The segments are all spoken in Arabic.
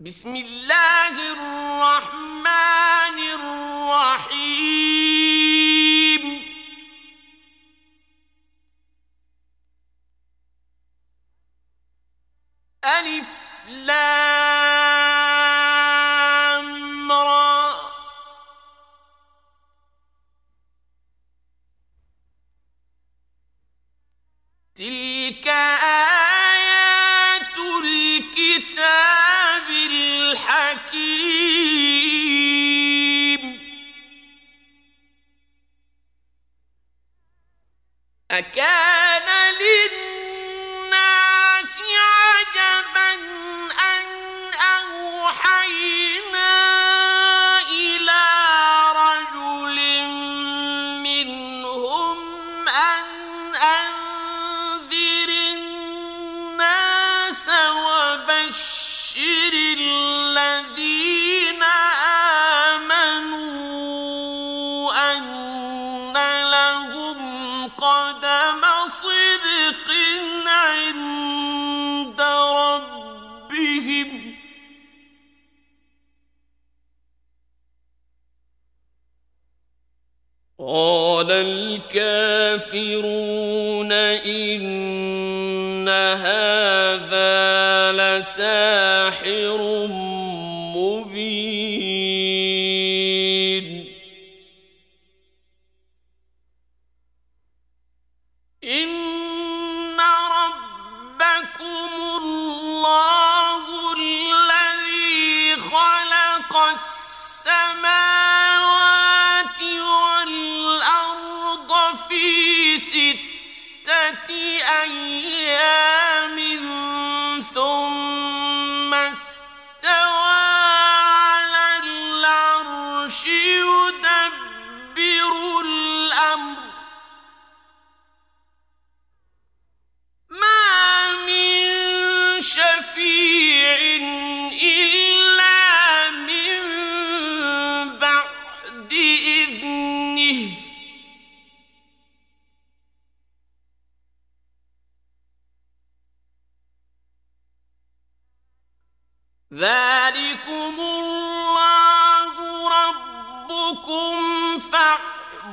بسم الله الرحمن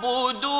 فاعبدوه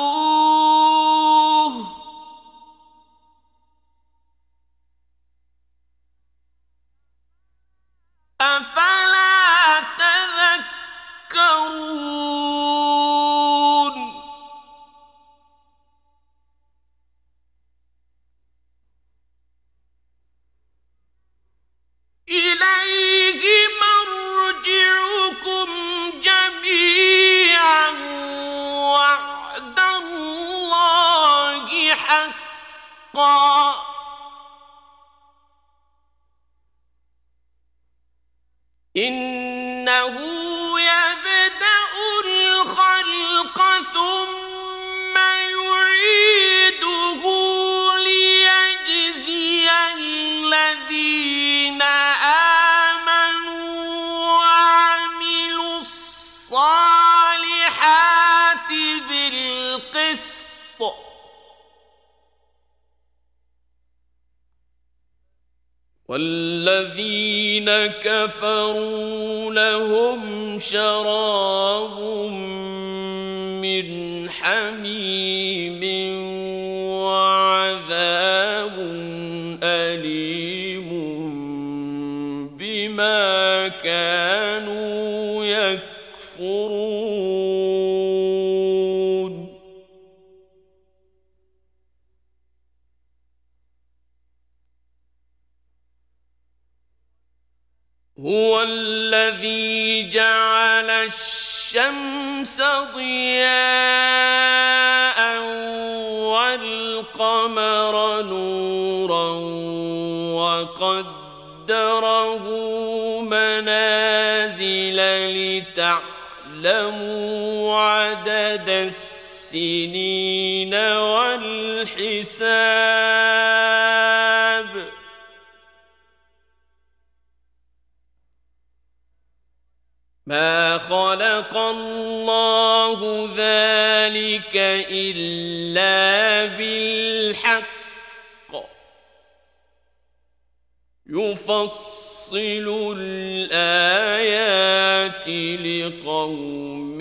لقوم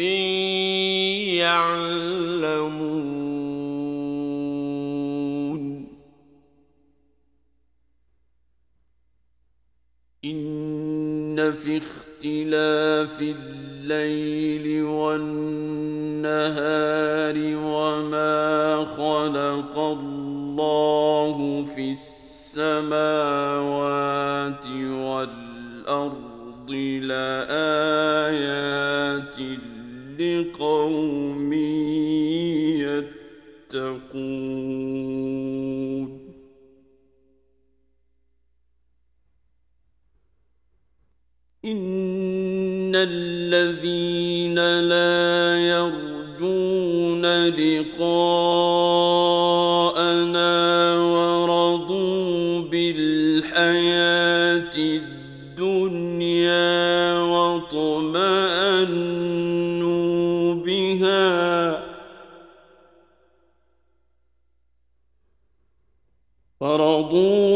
يعلمون. إن في اختلاف الليل والنهار وما خلق الله في السماوات والأرض لآيات لقوم يتقون إن الذين لا يرجون لقاءنا واطمأنوا بها. ورضوا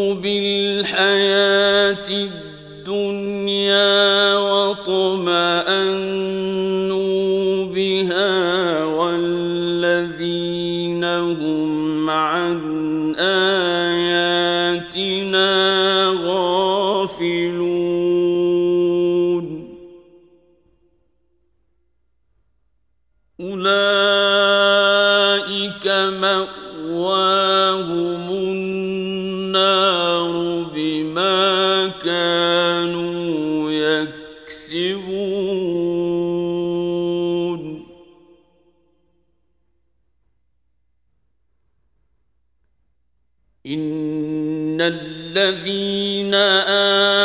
الذين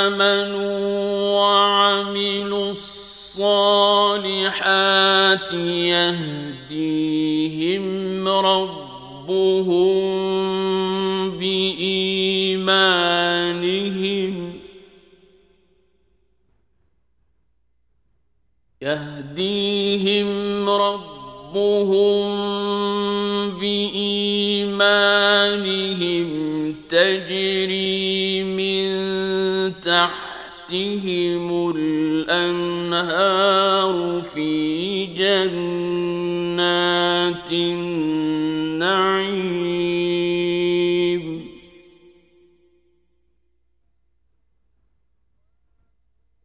آمنوا وعملوا الصالحات يهديهم ربهم بإيمانهم. يهديهم ربهم تجري من تحتهم الأنهار في جنات النعيم.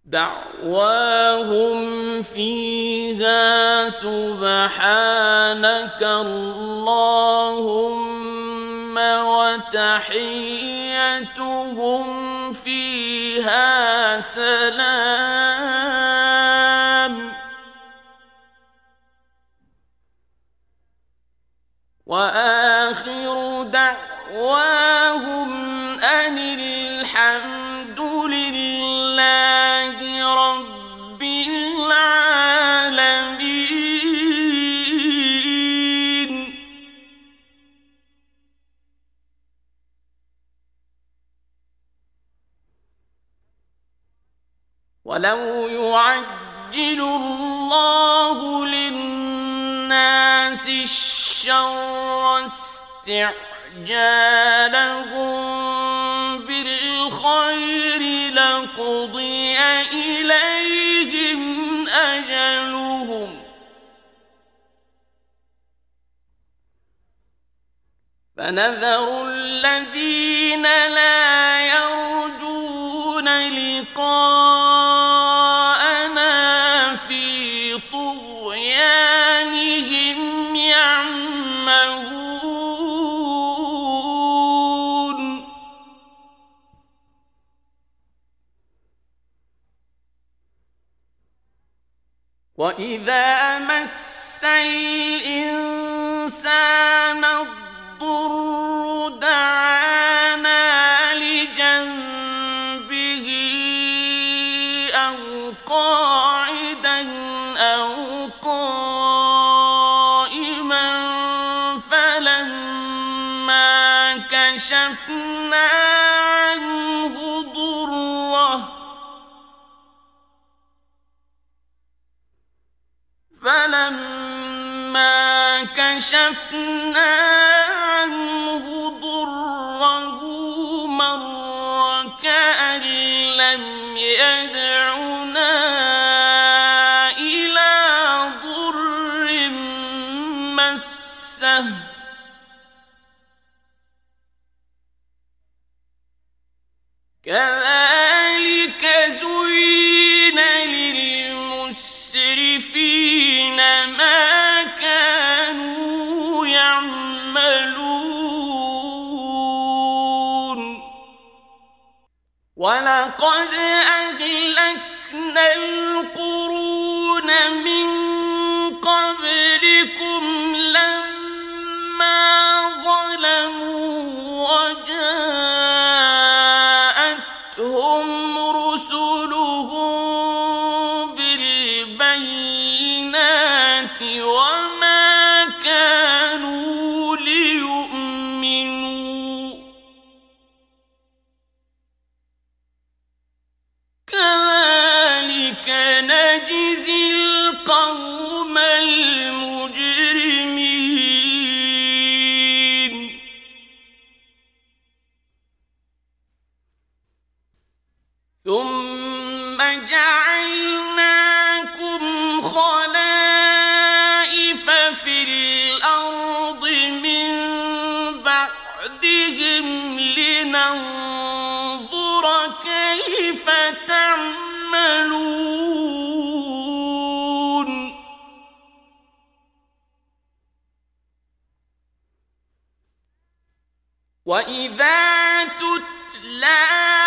دعواهم فيها سبحانك اللهم وتحيتهم فيها سلام. وآخر ولو يعجل الله للناس الشر استعجالهم بالخير لقضي إليهم أجلهم فنذر الذين لا يرجون لقاءنا وإذا مس الإنسان الضر دعانا فلما كشفنا عنه ضره مر كأن لم يدعنا إلى ضر مسه. كذلك زين ولقد أهلكنا القرون من قبلكم لما ظلموا وإذا تتلى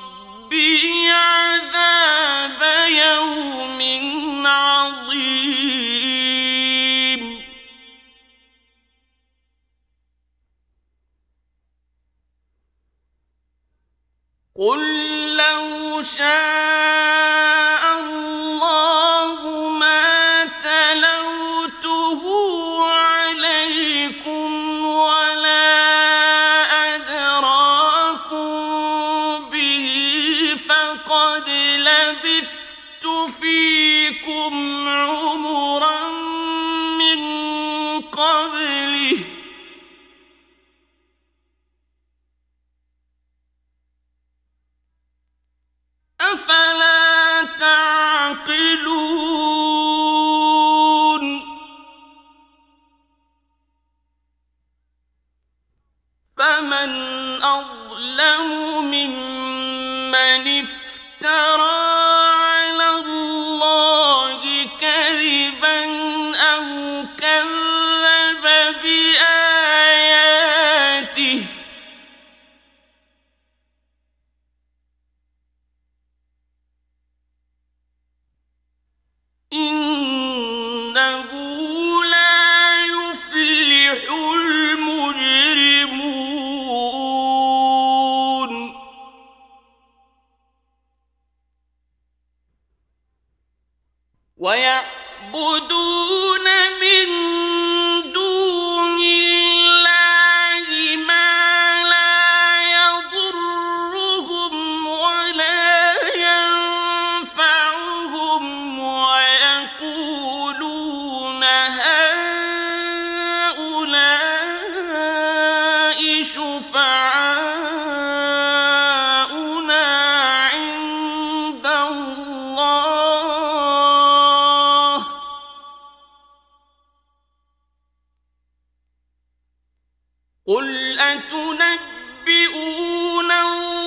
قل لو شاء قل أتنبئون الله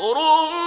على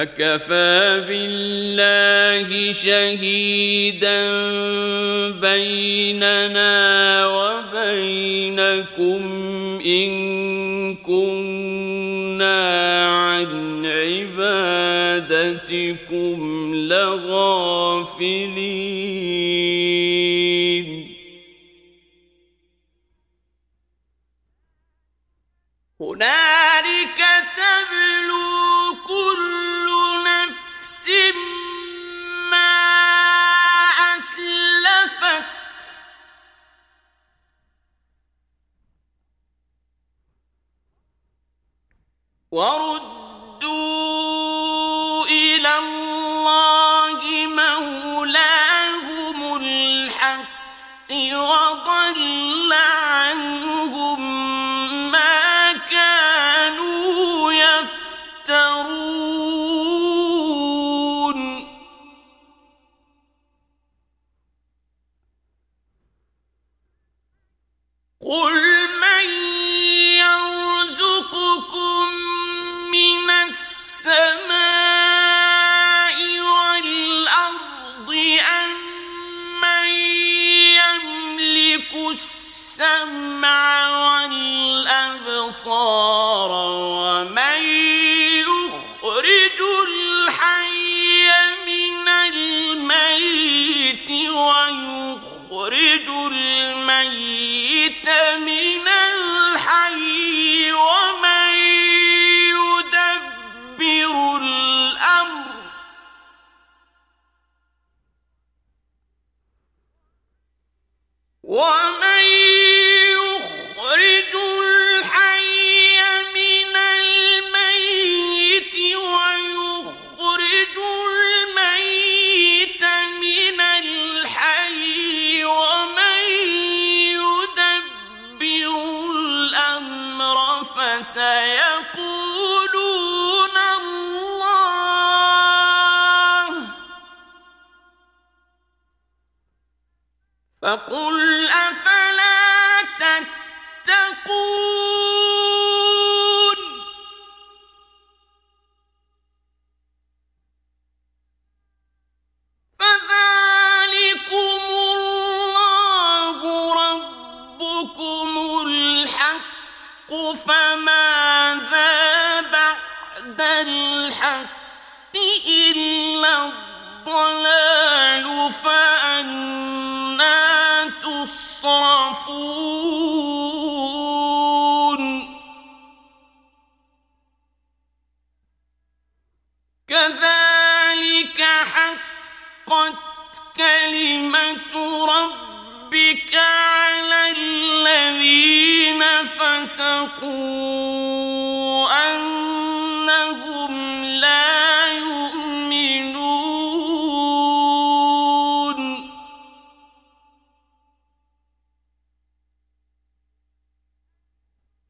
فكفى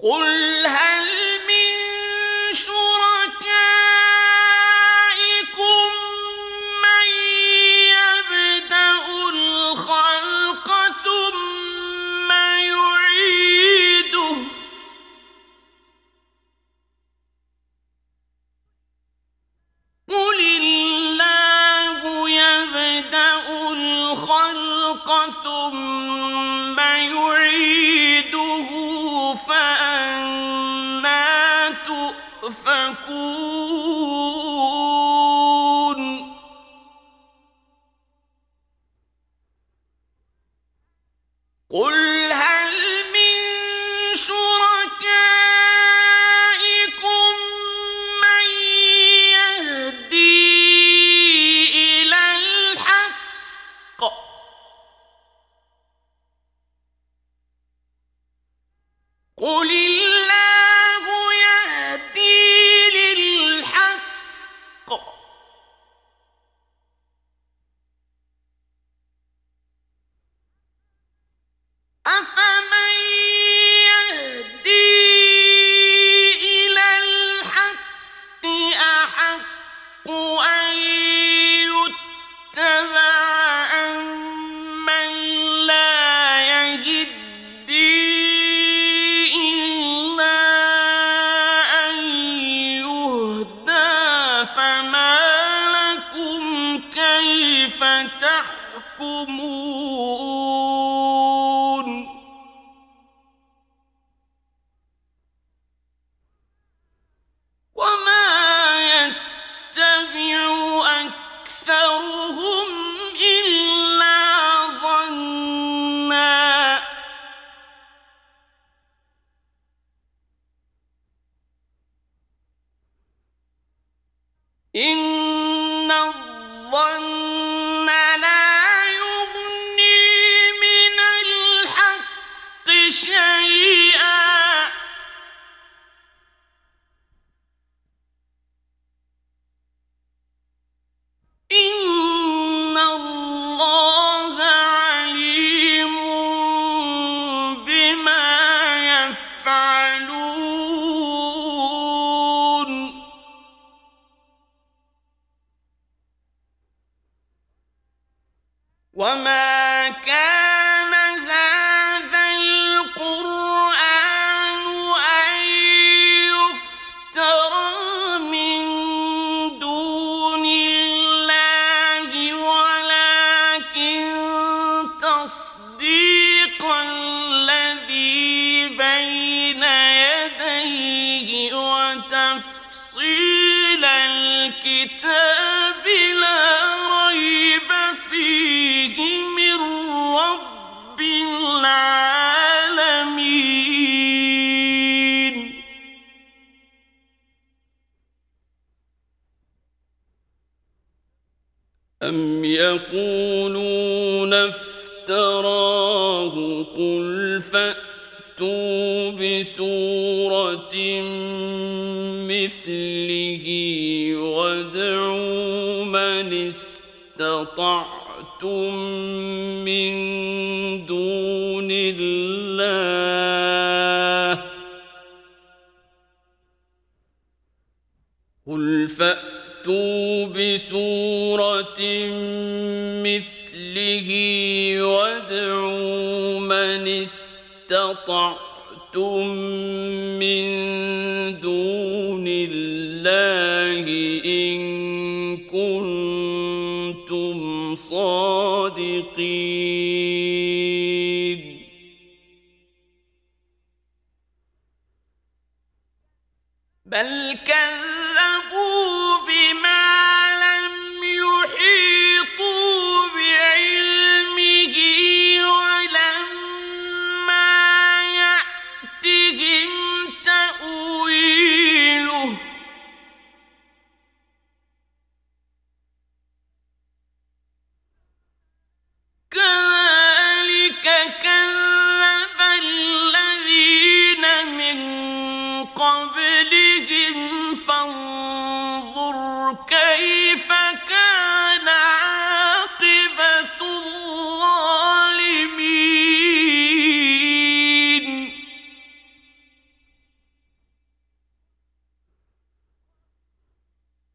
قل وما استطعتم من دون الله قل فأتوا بسورة مثله وادعوا من استطعتم صادقين.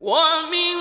ومن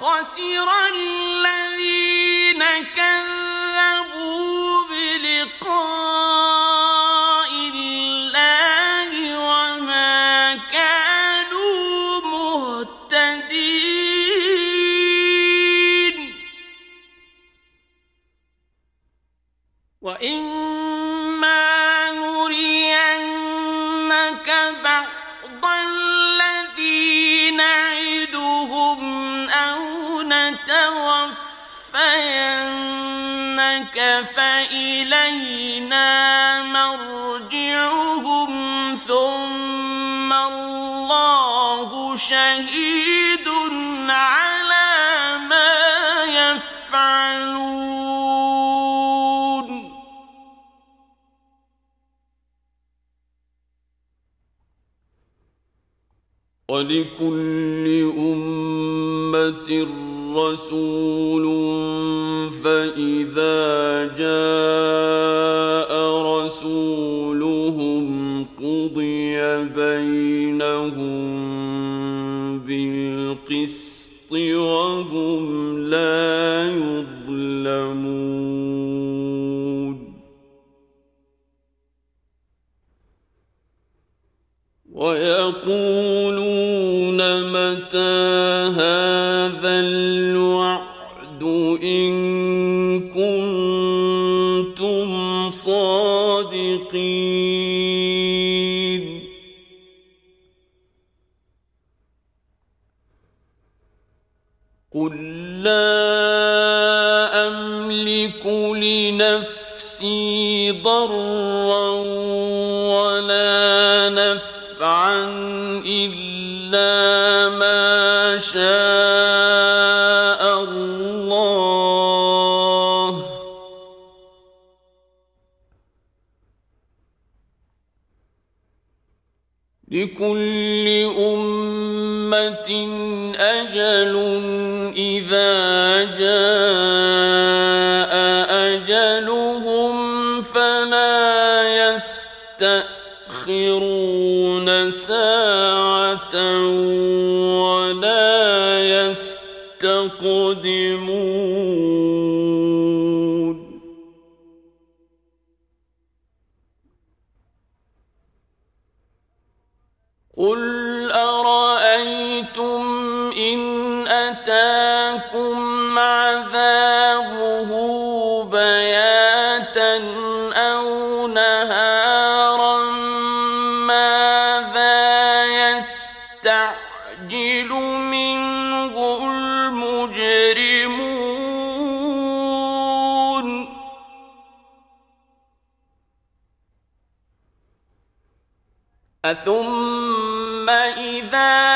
خسر لكل أمة رسول فإذا لكل أمة أجل إذا جاء أجلهم فلا يستأخرون ساعة ثم إذا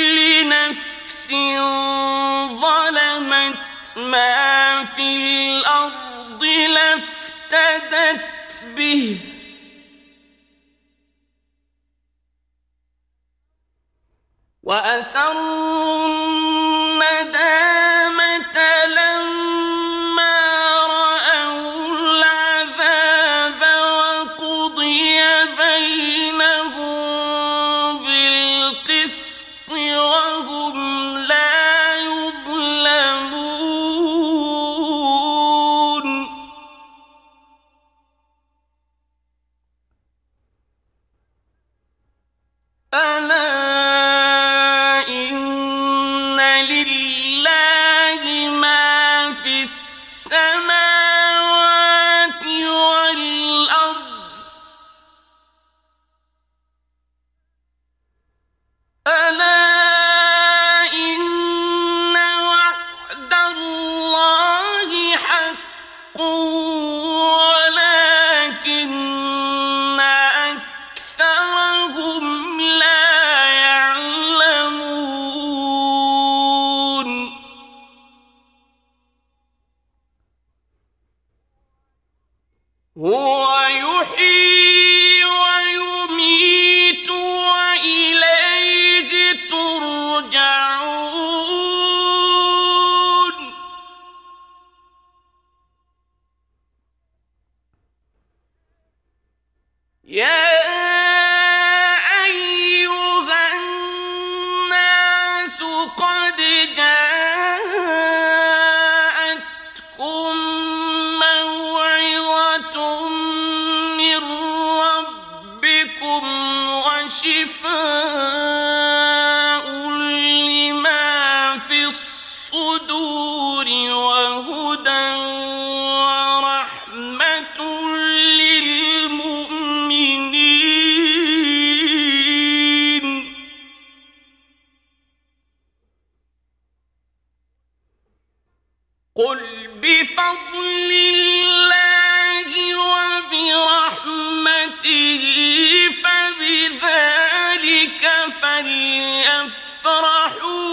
نفس ظلمت ما في الأرض لافتدت به. وأسروا الندامة شهودا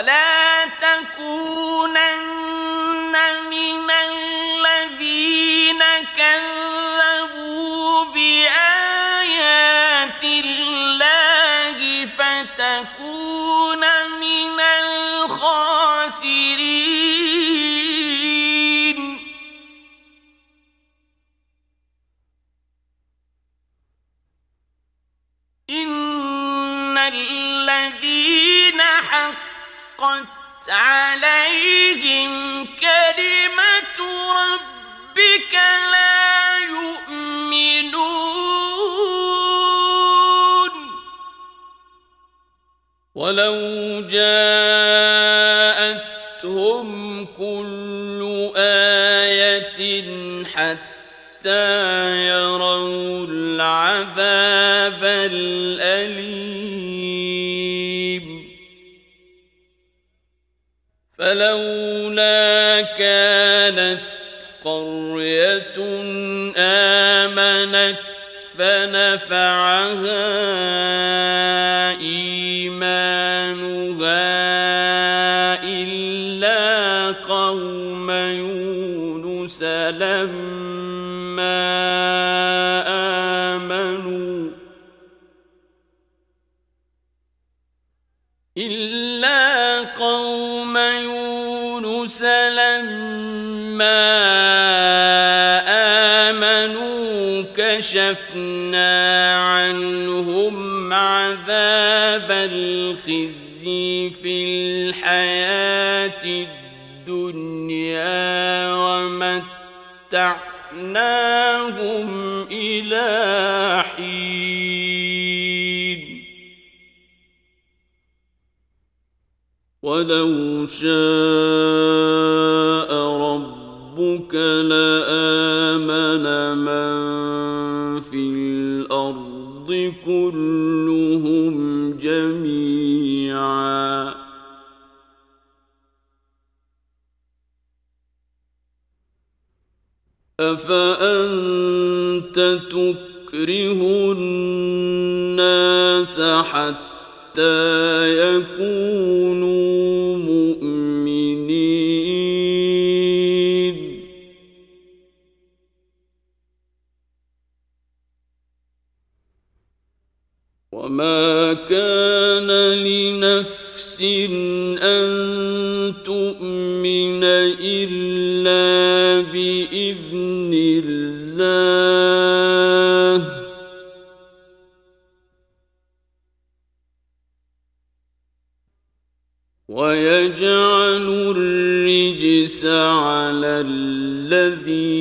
¡Buenas! عليهم كلمة ربك لا يؤمنون. ولو جاءتهم كل آية حتى يروا العذاب الأليم. فلولا كانت قرية آمنت فنفعها إيمانها إلا قوم يونس لما كشفنا عنهم عذاب الخزي في الحياة الدنيا ومتعناهم إلى حين ولو شاء ربك لآمن كلهم جميعا. أفأنت تكره الناس حتى يكونوا إلا بإذن الله. ويجعل الرجس على الذين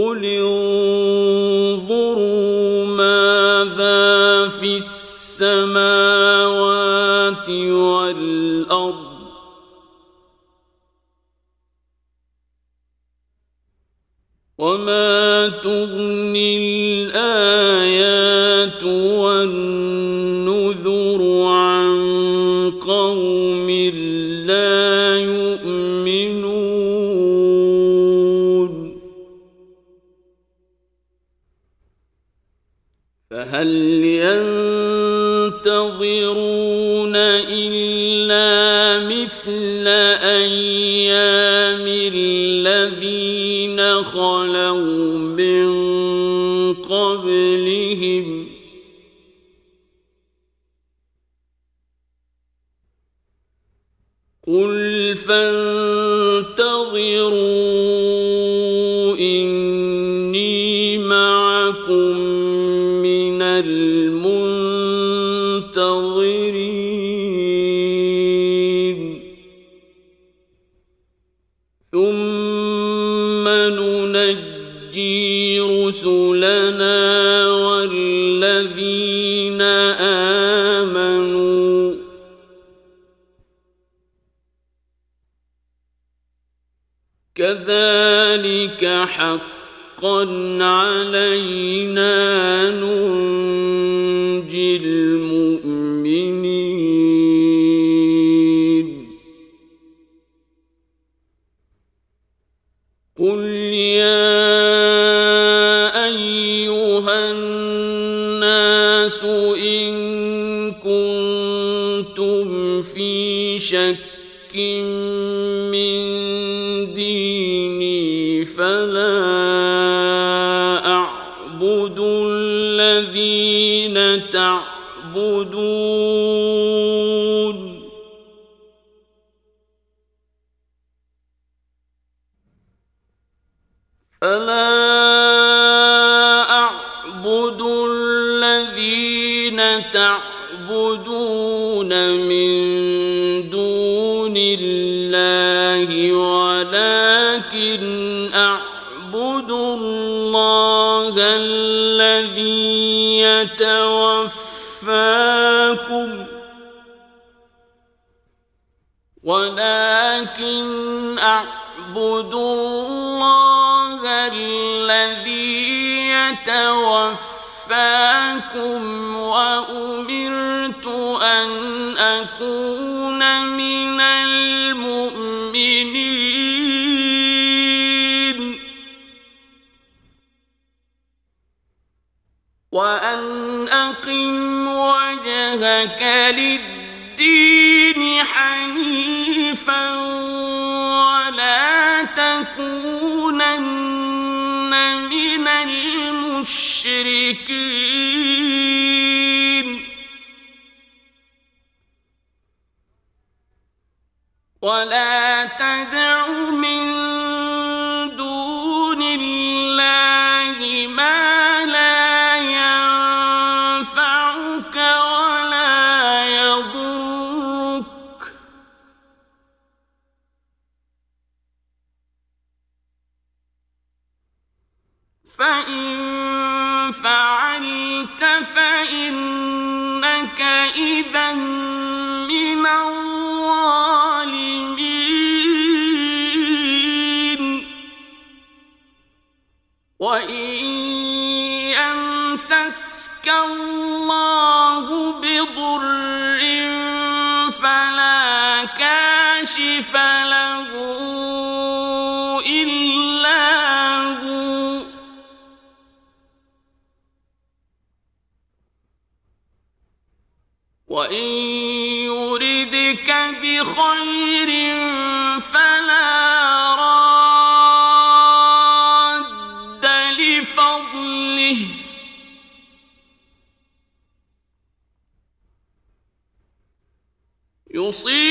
قل قل يا أيها الناس إن كنتم في شك يتوفاكم. ولكن أعبد الله الذي يتوفاكم وأمرت أن أكون وأن أقم وجهك للدين حنيفا ولا تكونن من المشركين. ولا تدع من فإنك إذا من الظالمين. وإن يمسسك الله بضر فلا كاشف له. بخير فلا راد لفضله. يصيب